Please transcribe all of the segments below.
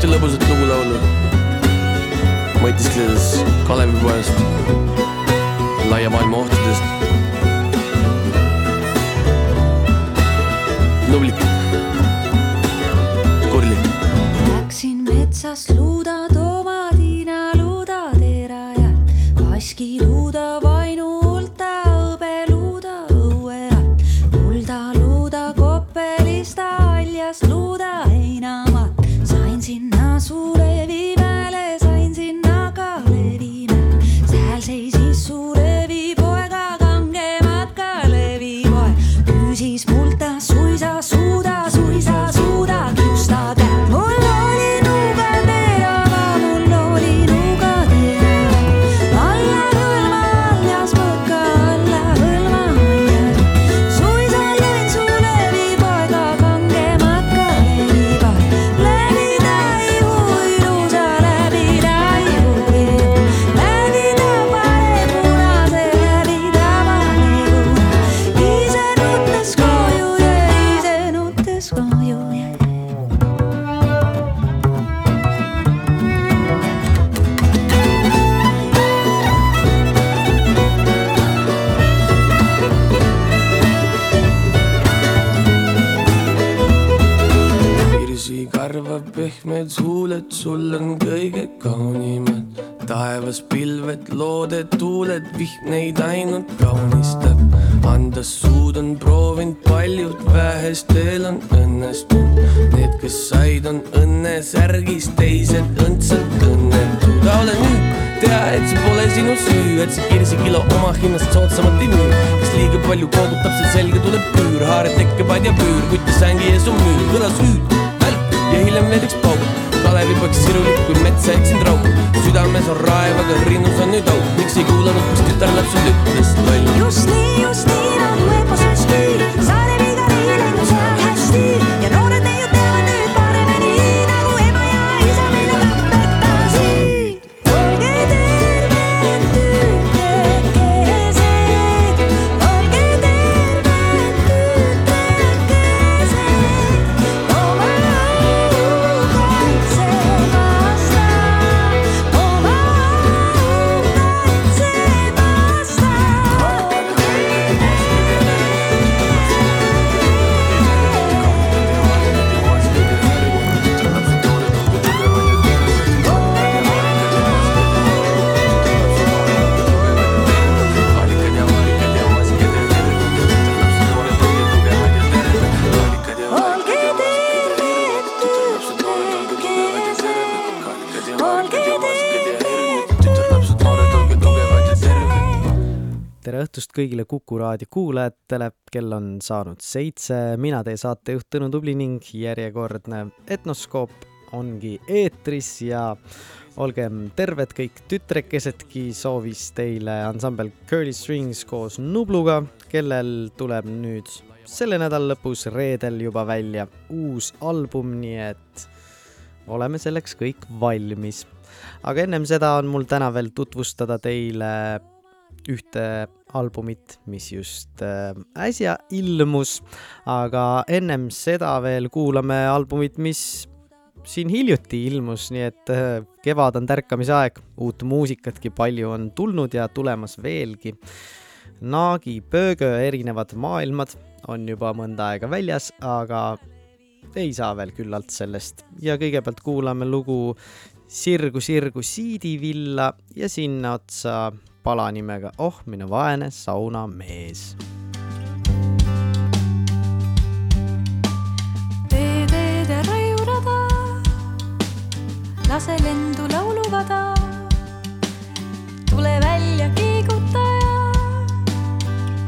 ühte lõbusat lugu laulu, mõtiskledes Kalevipoest, laia maailma ohtudest. Nublik, Kurli. Läksin metsas luuda palju koogutab, see selga tuleb küür, haared tekkepaid ja püür, kuti sängi ees on müür, kõlas hüüd, välk ja hiljem üks pauk. Kalevipoeg sirulik kui metsa eksinud rauk, südames on raev, aga rinnus õhtust kõigile Kuku raadio kuulajatele, kell on saanud seitse, mina teie saatejuht Tõnu Tubli ning järjekordne Etnoskoop ongi eetris. Ja olgem terved kõik tütrekesedki, soovis teile ansambel Curly Strings koos Nubluga, kellel tuleb nüüd selle nädala lõpus reedel juba välja uus album, nii et oleme selleks kõik valmis. aga ennem seda on mul täna veel tutvustada teile ühte albumit, mis just äh, äsja ilmus, aga ennem seda veel kuulame albumit, mis siin hiljuti ilmus, nii et äh, kevad on tärkamise aeg, uut muusikatki palju on tulnud ja tulemas veelgi. Naagi, Pöögö erinevad maailmad on juba mõnda aega väljas, aga ei saa veel küllalt sellest. Ja kõigepealt kuulame lugu Sirgu, sirgu siidivilla ja sinna otsa pala nimega Oh, minu vaene saunamees lase lendu lauluvada. tule välja kiigutaja,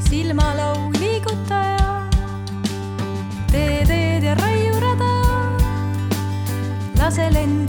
silmalau liigutaja. tee teed ja raiurada, lase lendu.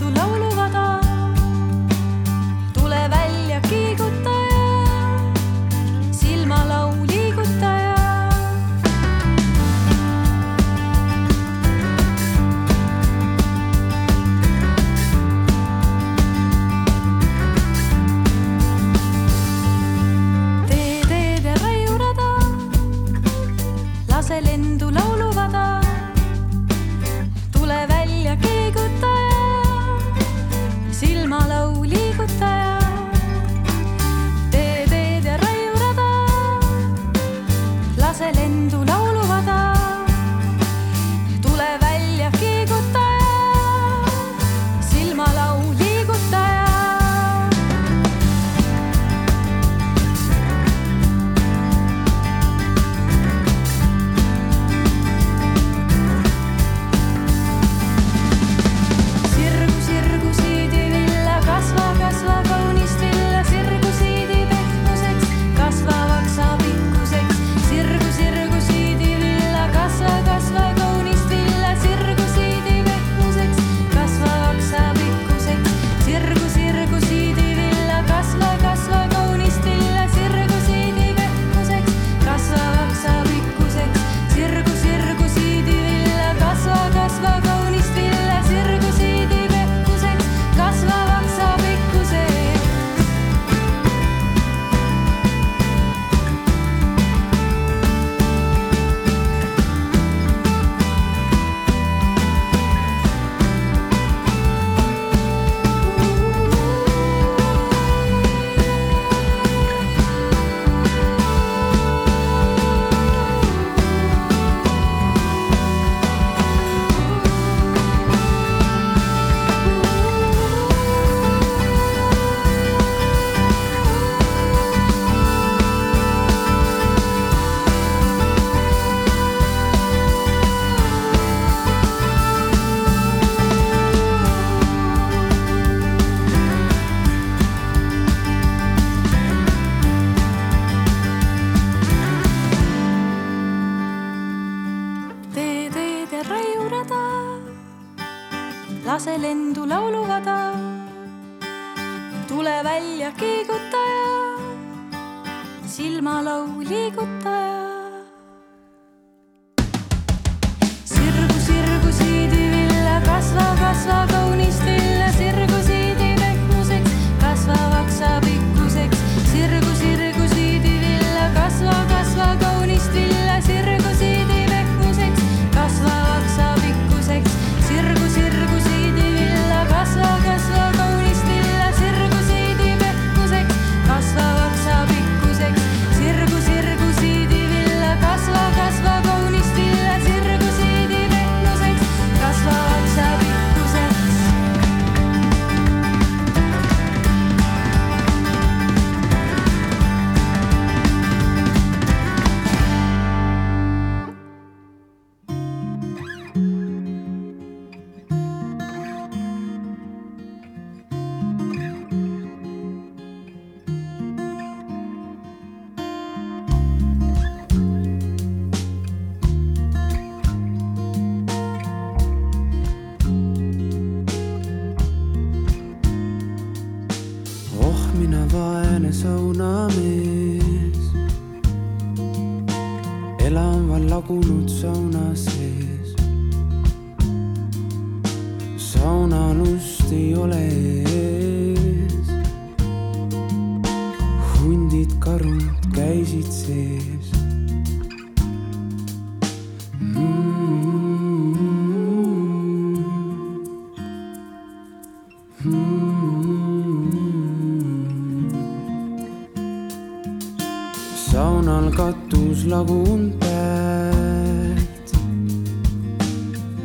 nagu und pealt.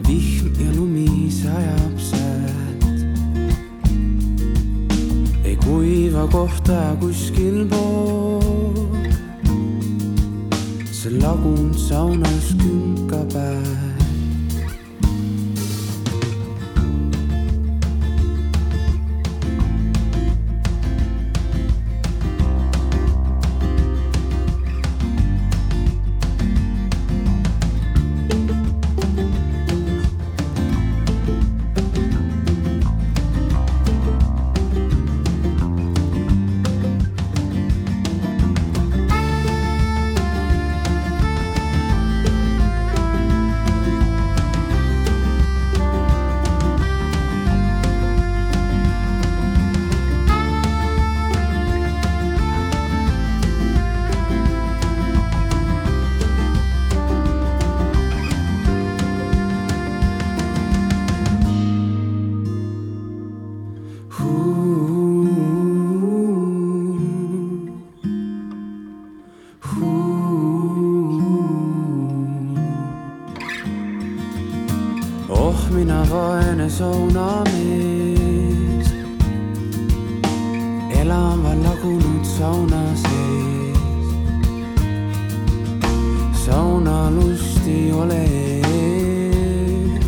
vihm ja lumi sajab sealt. ei kuiva kohta kuskil pool. see lagunud saunas künkab ääres. tsunamis. elan veel lagunud sauna sees. sauna lusti ole ees.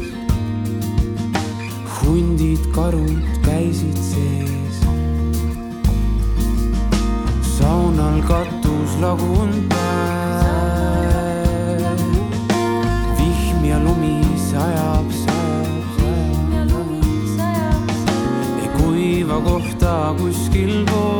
hundid, karud käisid sees. saunal katus lagunud päev. ta kuskil pool.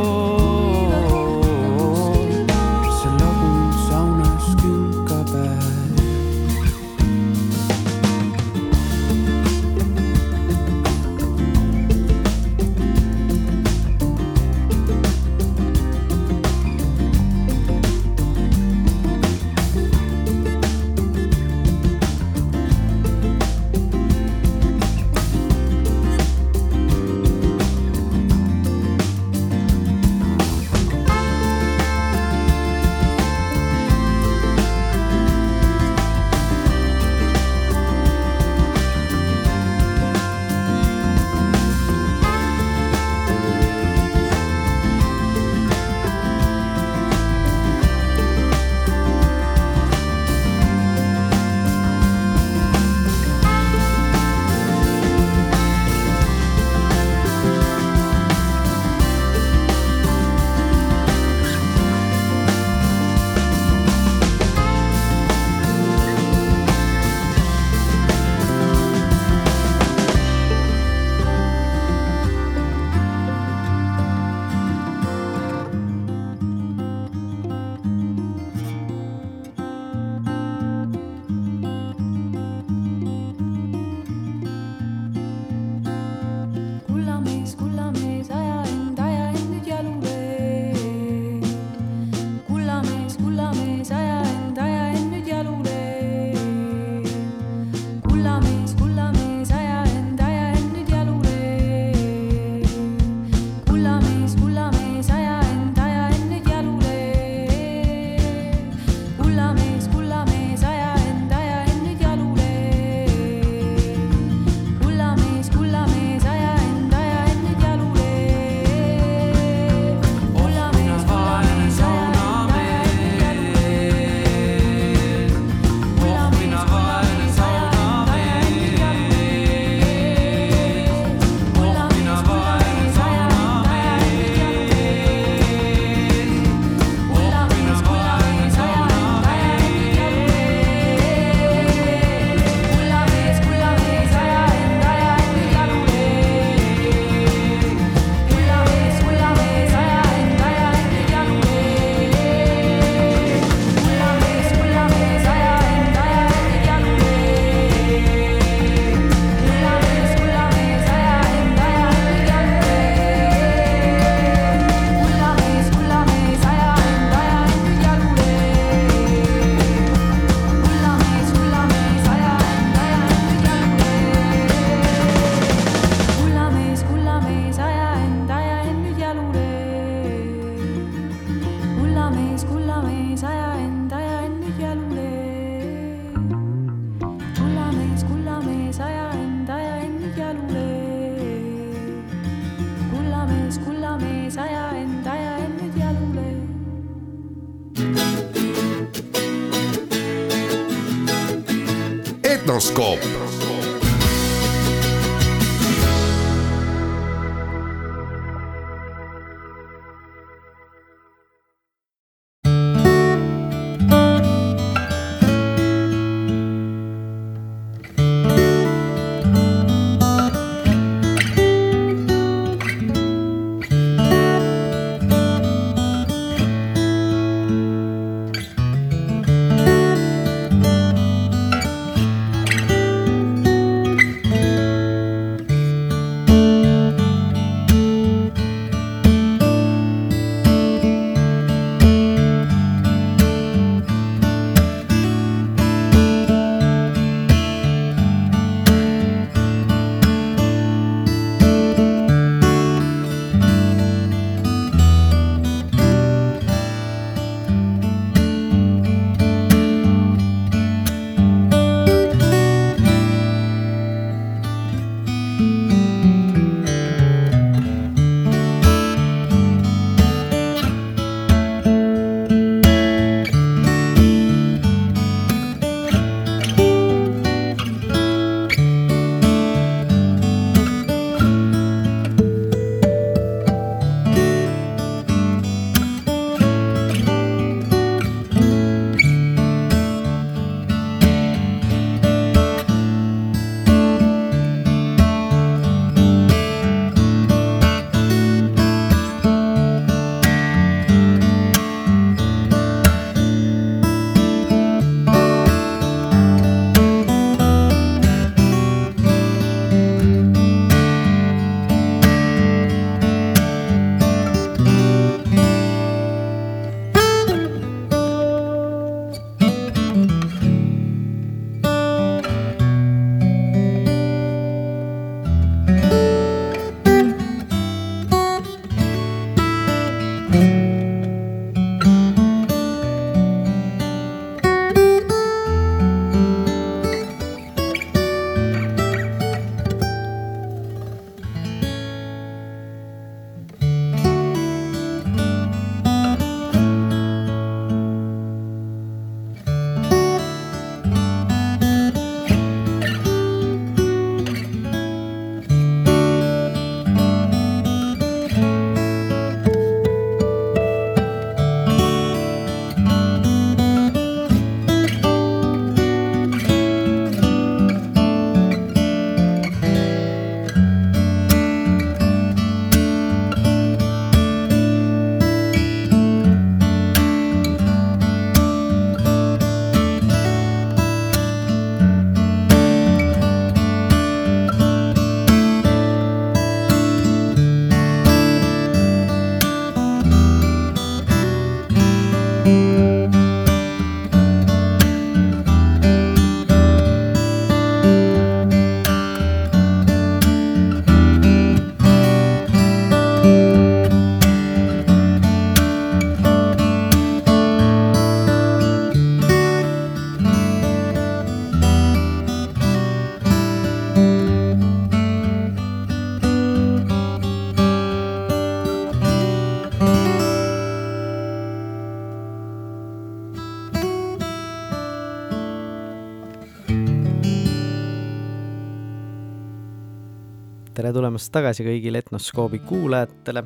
Tere tulemast tagasi kõigile Etnoskoobi kuulajatele.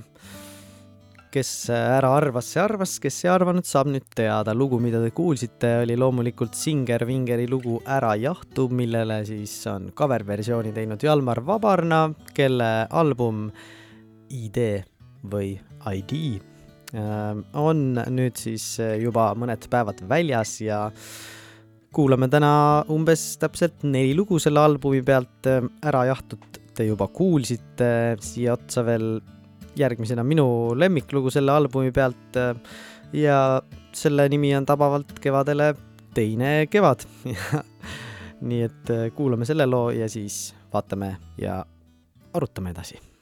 kes ära arvas, see arvas, kes ei arvanud, saab nüüd teada. lugu, mida te kuulsite, oli loomulikult Singer Vingeri lugu Ära jahtu, millele siis on cover-versiooni teinud Jalmar Vabarna, kelle album ID või ID äh, on nüüd siis juba mõned päevad väljas ja kuulame täna umbes täpselt neli lugu selle albumi pealt. ära jahtud te juba kuulsite, siia otsa veel järgmisena minu lemmiklugu selle albumi pealt. ja selle nimi on tabavalt kevadele Teine kevad nii et kuulame selle loo ja siis vaatame ja arutame edasi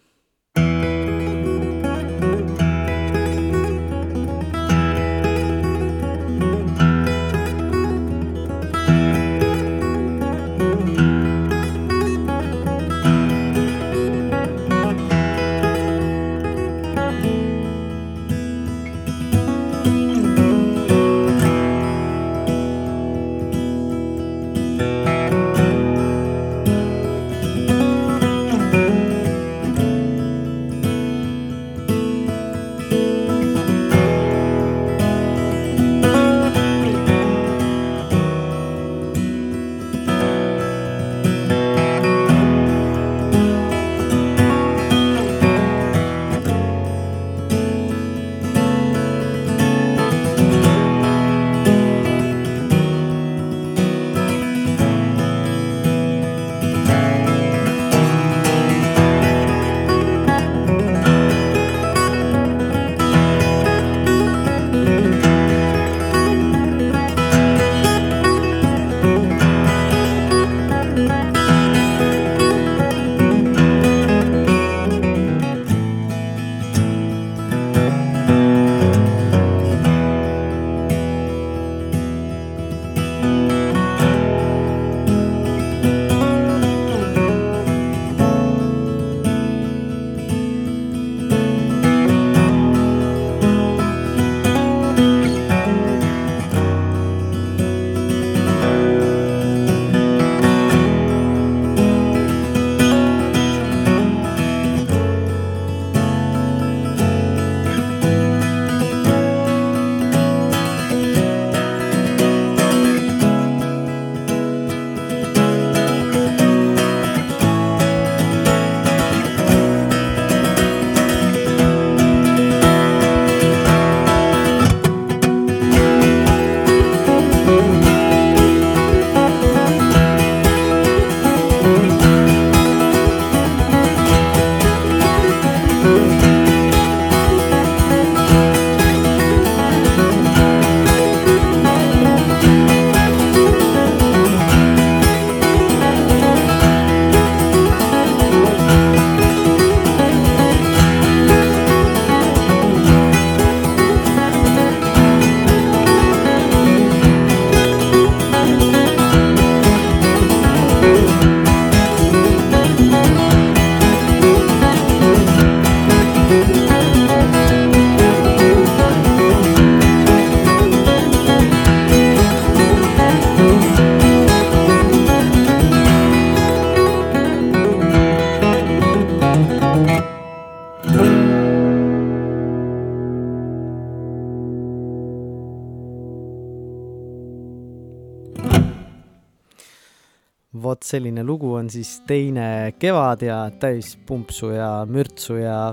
selline lugu on siis teine kevad ja täis pumpsu ja mürtsu ja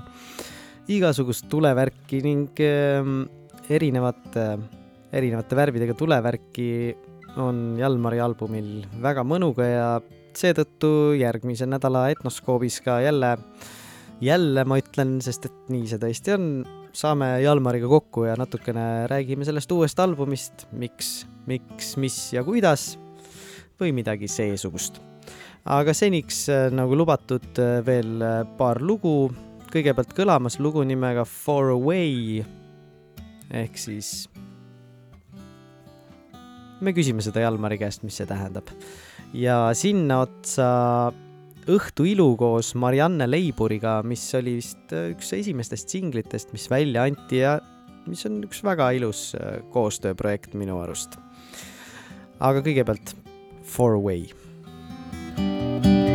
igasugust tulevärki ning äh, erinevate, erinevate värvidega tulevärki on Jalmari albumil väga mõnuga ja seetõttu järgmise nädala Etnoskoobis ka jälle, jälle ma ütlen, sest et nii see tõesti on, saame Jalmariga kokku ja natukene räägime sellest uuest albumist, miks, miks, mis ja kuidas või midagi seesugust. Aga seniks, nagu lubatud, veel paar lugu. kõigepealt kõlamas lugu nimega Far Away ehk siis me küsime seda Jalmari käest, mis see tähendab. ja sinna otsa Õhtu ilu koos Marianne Leiburiga, mis oli vist üks esimestest singlitest, mis välja anti ja mis on üks väga ilus koostööprojekt minu arust. aga kõigepealt Far Away.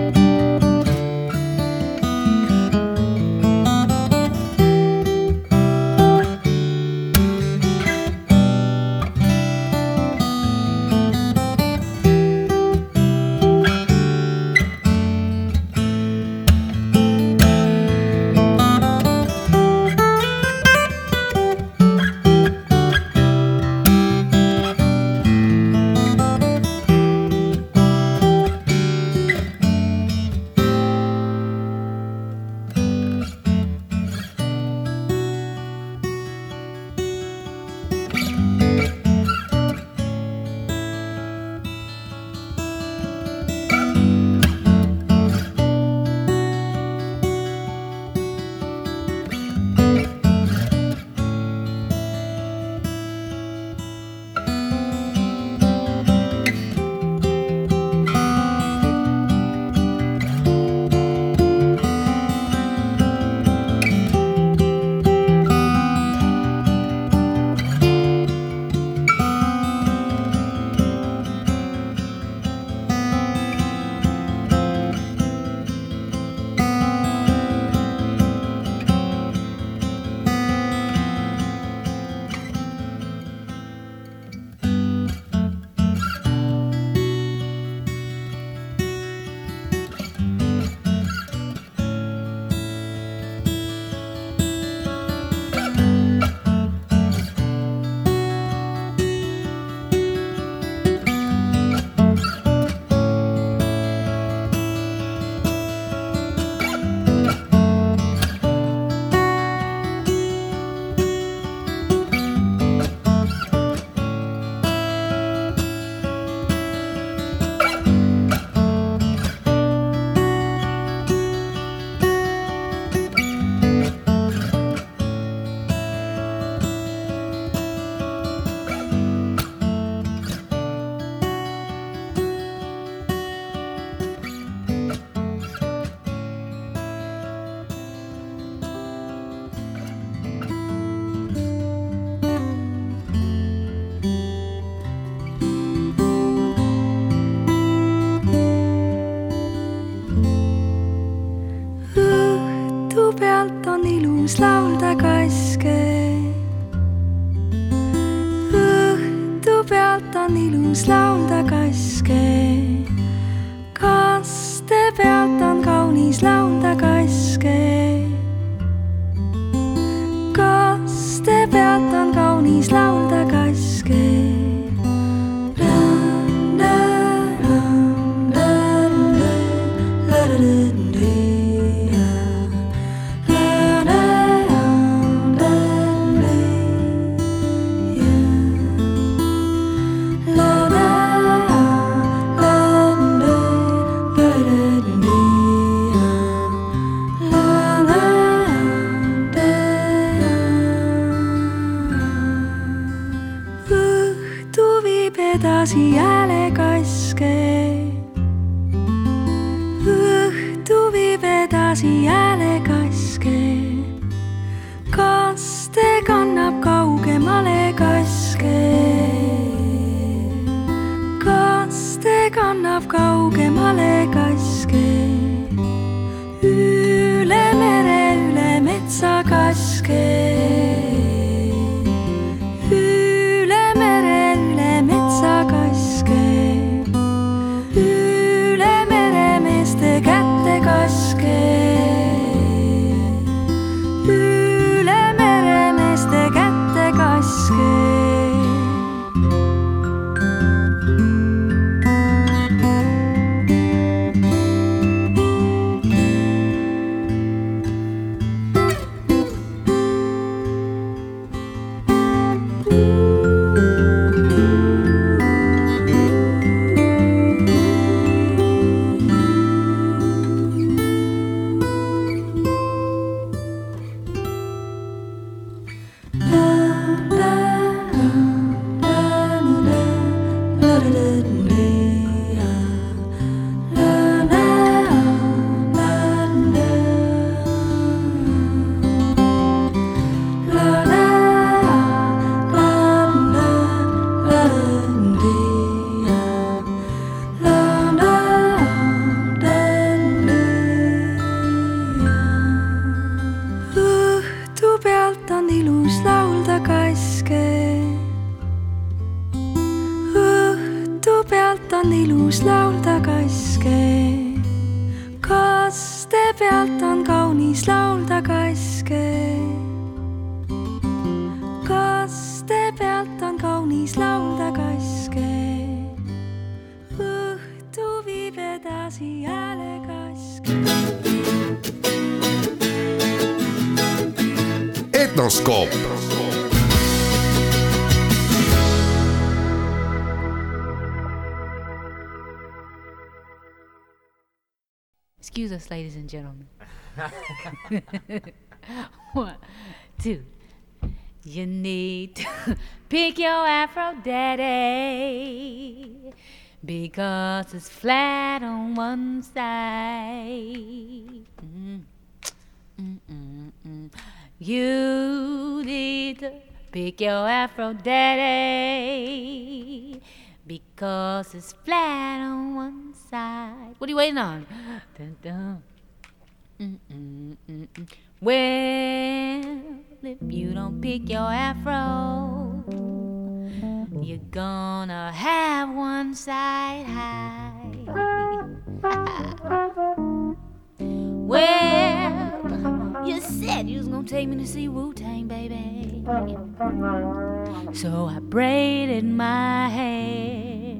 Edasi häälekaske. And gentlemen. One, two. You need to pick your afro daddy because it's flat on one side. Mm. Mm, mm, mm. You need to pick your afro daddy because it's flat on one side. What are you waiting on? Dun, dun. Mm, mm, mm, mm. Well, if you don't pick your afro, you're gonna have one side high. well, you said you was gonna take me to see Wu Tang, baby. So I braided my hair.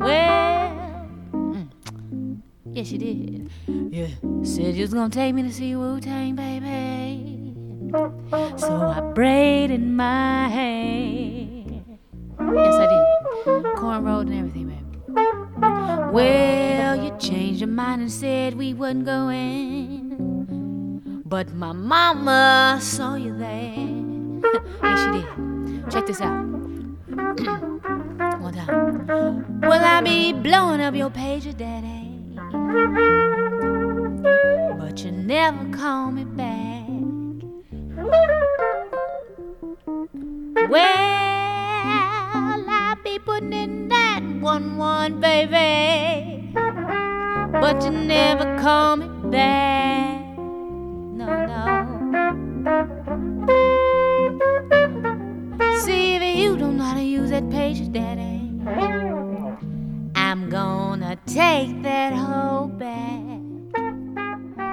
Well, yes, you did. Yeah, said you was gonna take me to see Wu Tang, baby. So I braided my hair. Yes, I did. Cornrowed and everything, baby. Well, you changed your mind and said we wasn't going. But my mama saw you there. yes, she did. Check this out. One time. Well, I be blowing up your pager, daddy. But you never call me back. Well, I be putting in that one one, baby. But you never call me back. No, no. See if you don't know how to use that page, Daddy. I'm gone. Take that hope back.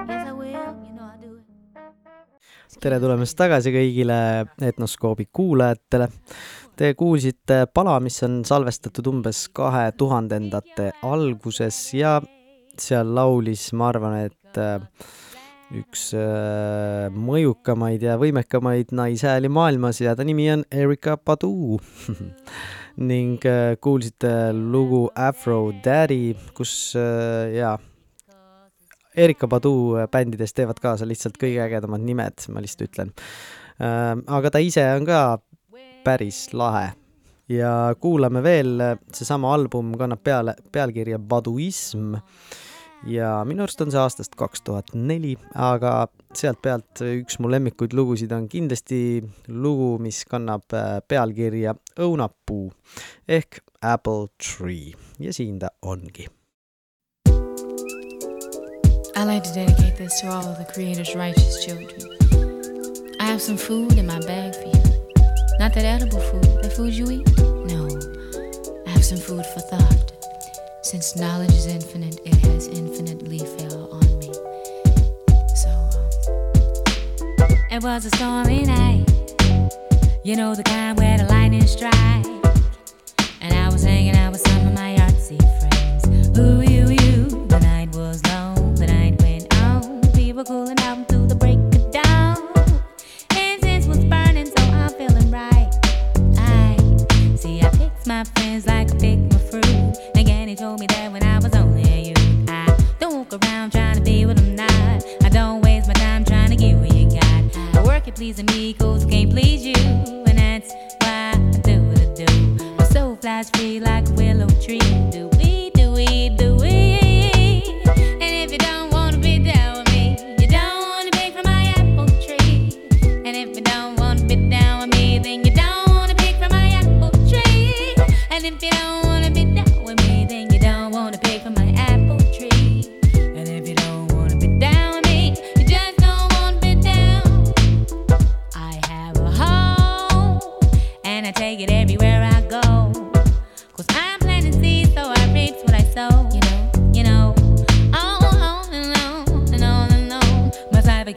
Yes, I will. You know I do it. tere tulemast tagasi kõigile Etnoskoobi kuulajatele. Te kuulsite pala, mis on salvestatud umbes kahe tuhandendate alguses ja seal laulis, ma arvan, et äh, üks äh, mõjukamaid ja võimekamaid naishääli maailmas ja ta nimi on Erika Badu ning äh, kuulsite lugu Afro Daddy, kus äh, jaa, Erika Badu bändides teevad kaasa lihtsalt kõige ägedamad nimed, ma lihtsalt ütlen. aga ta ise on ka päris lahe. ja kuulame veel, seesama album kannab peale, pealkirja Baduism ja minu arust on see aastast kaks tuhat neli, aga sealt pealt üks mu lemmikuid lugusid on kindlasti lugu, mis kannab äh, pealkirja Õunapuu ehk Apple Tree ja siin ta ongi I like to dedicate this to all of the Creator's righteous children. I have some food in my bag for you. Not that edible food, that food you eat. No, I have some food for thought. Since knowledge is infinite, it has infinitely fell on me. So, um, It was a stormy night. You know the kind where the lightning strike. And I was hanging out with some of my artsy friends.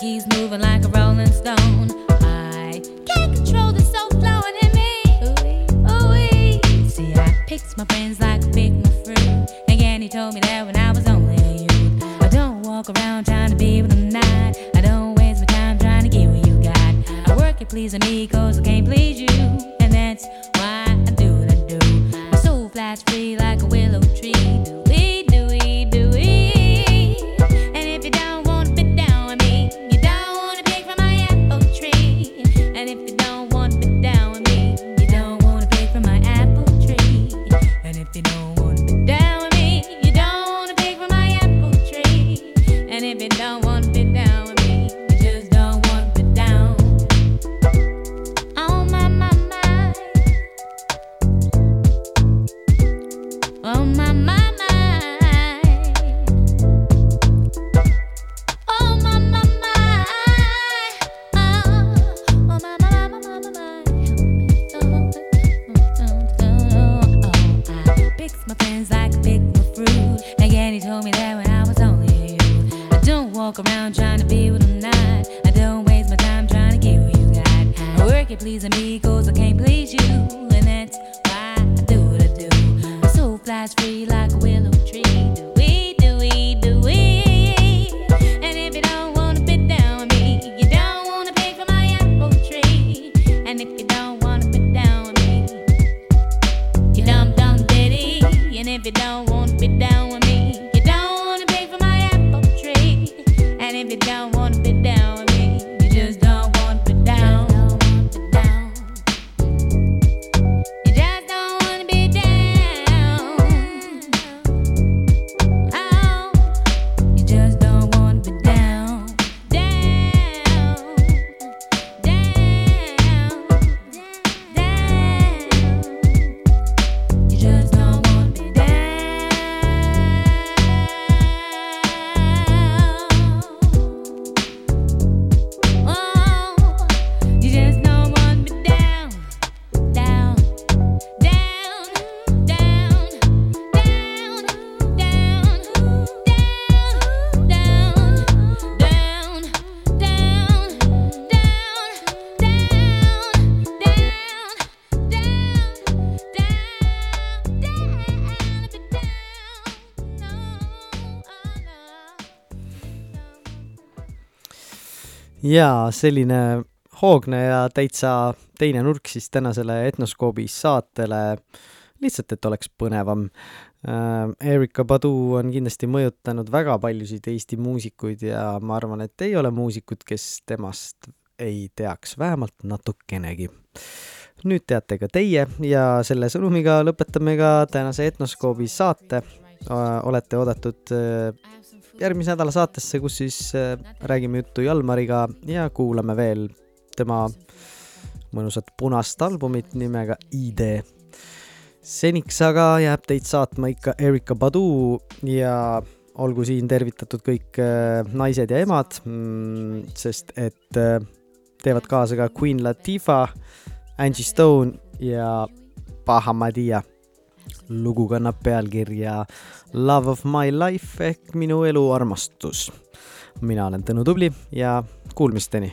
Keeps moving like a rolling stone. I can't control the soul flowing in me. Ooh-wee. See, I picked my friends like I pick my fruit. Again, he told me that when I was only a youth. I don't walk around trying to be what I'm not. I don't waste my time trying to get what you got. I work at pleasing me cause I can't please you. jaa, selline hoogne ja täitsa teine nurk siis tänasele Etnoskoobi saatele, lihtsalt, et oleks põnevam. Erika Padu on kindlasti mõjutanud väga paljusid Eesti muusikuid ja ma arvan, et ei ole muusikut, kes temast ei teaks, vähemalt natukenegi. nüüd teate ka teie ja selle sõnumiga lõpetame ka tänase Etnoskoobi saate. olete oodatud äh, järgmise nädala saatesse, kus siis äh, räägime juttu Jalmariga ja kuulame veel tema mõnusat punast albumit nimega ID. seniks aga jääb teid saatma ikka Erika Badu ja olgu siin tervitatud kõik äh, naised ja emad, sest et äh, teevad kaasa ka Queen Latifah, Angie Stone ja Bahamadia. Lugu kannab pealkirja Love of my life ehk minu elu armastus. mina olen Tõnu Tubli ja kuulmisteni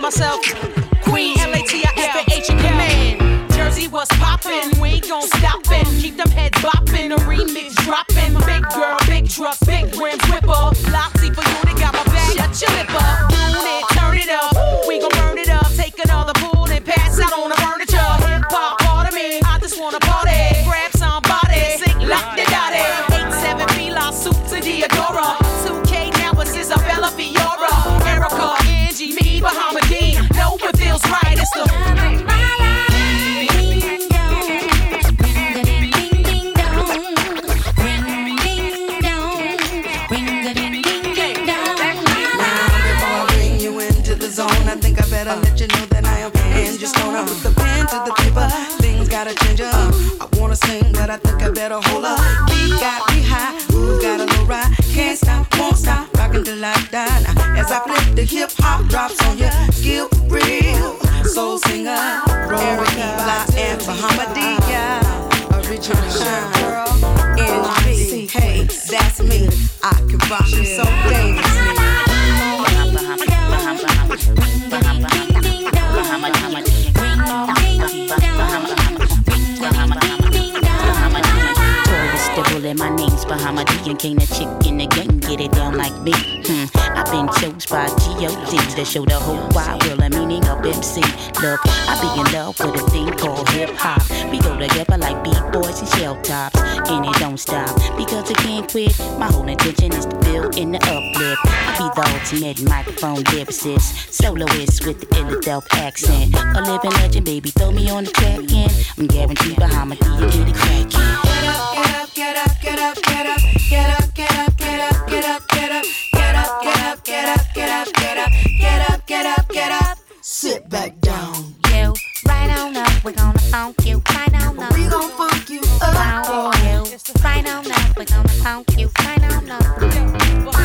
myself. But I think I better hold up. Beat got me high, ooh, got a low ride. Can't stop, won't stop, rockin' till I die. Now, as I flip the hip hop drops on you, skill real. Soul singer, Erica, Fly, and Bahamadia. Original girl, NG. Hey, that's me. I can rock you so dangerously. My name's Bahamadia. Can't a chick in the game get it down like me? Hmm. I've been chose by G.O.D. to show the whole wide world the meaning of MC. Look, I be in love with a thing called hip hop. We go together like beat boys and shell tops, and it don't stop because I can't quit. My whole intention is to build in the uplift. I be the ultimate microphone lyricist, soloist with the Philadelphia accent. A living legend, baby, throw me on the track and I'm guaranteed Bahamadia get it crackin' get up, get up, get up, get up, get up, get up, get up, get up, get up, get up, get up, get up, get up, get up, get up, sit back down. You right on up, we're gonna funk you right on up. We gon' funk you up. Wow, you right on up, we're gonna funk you right on up.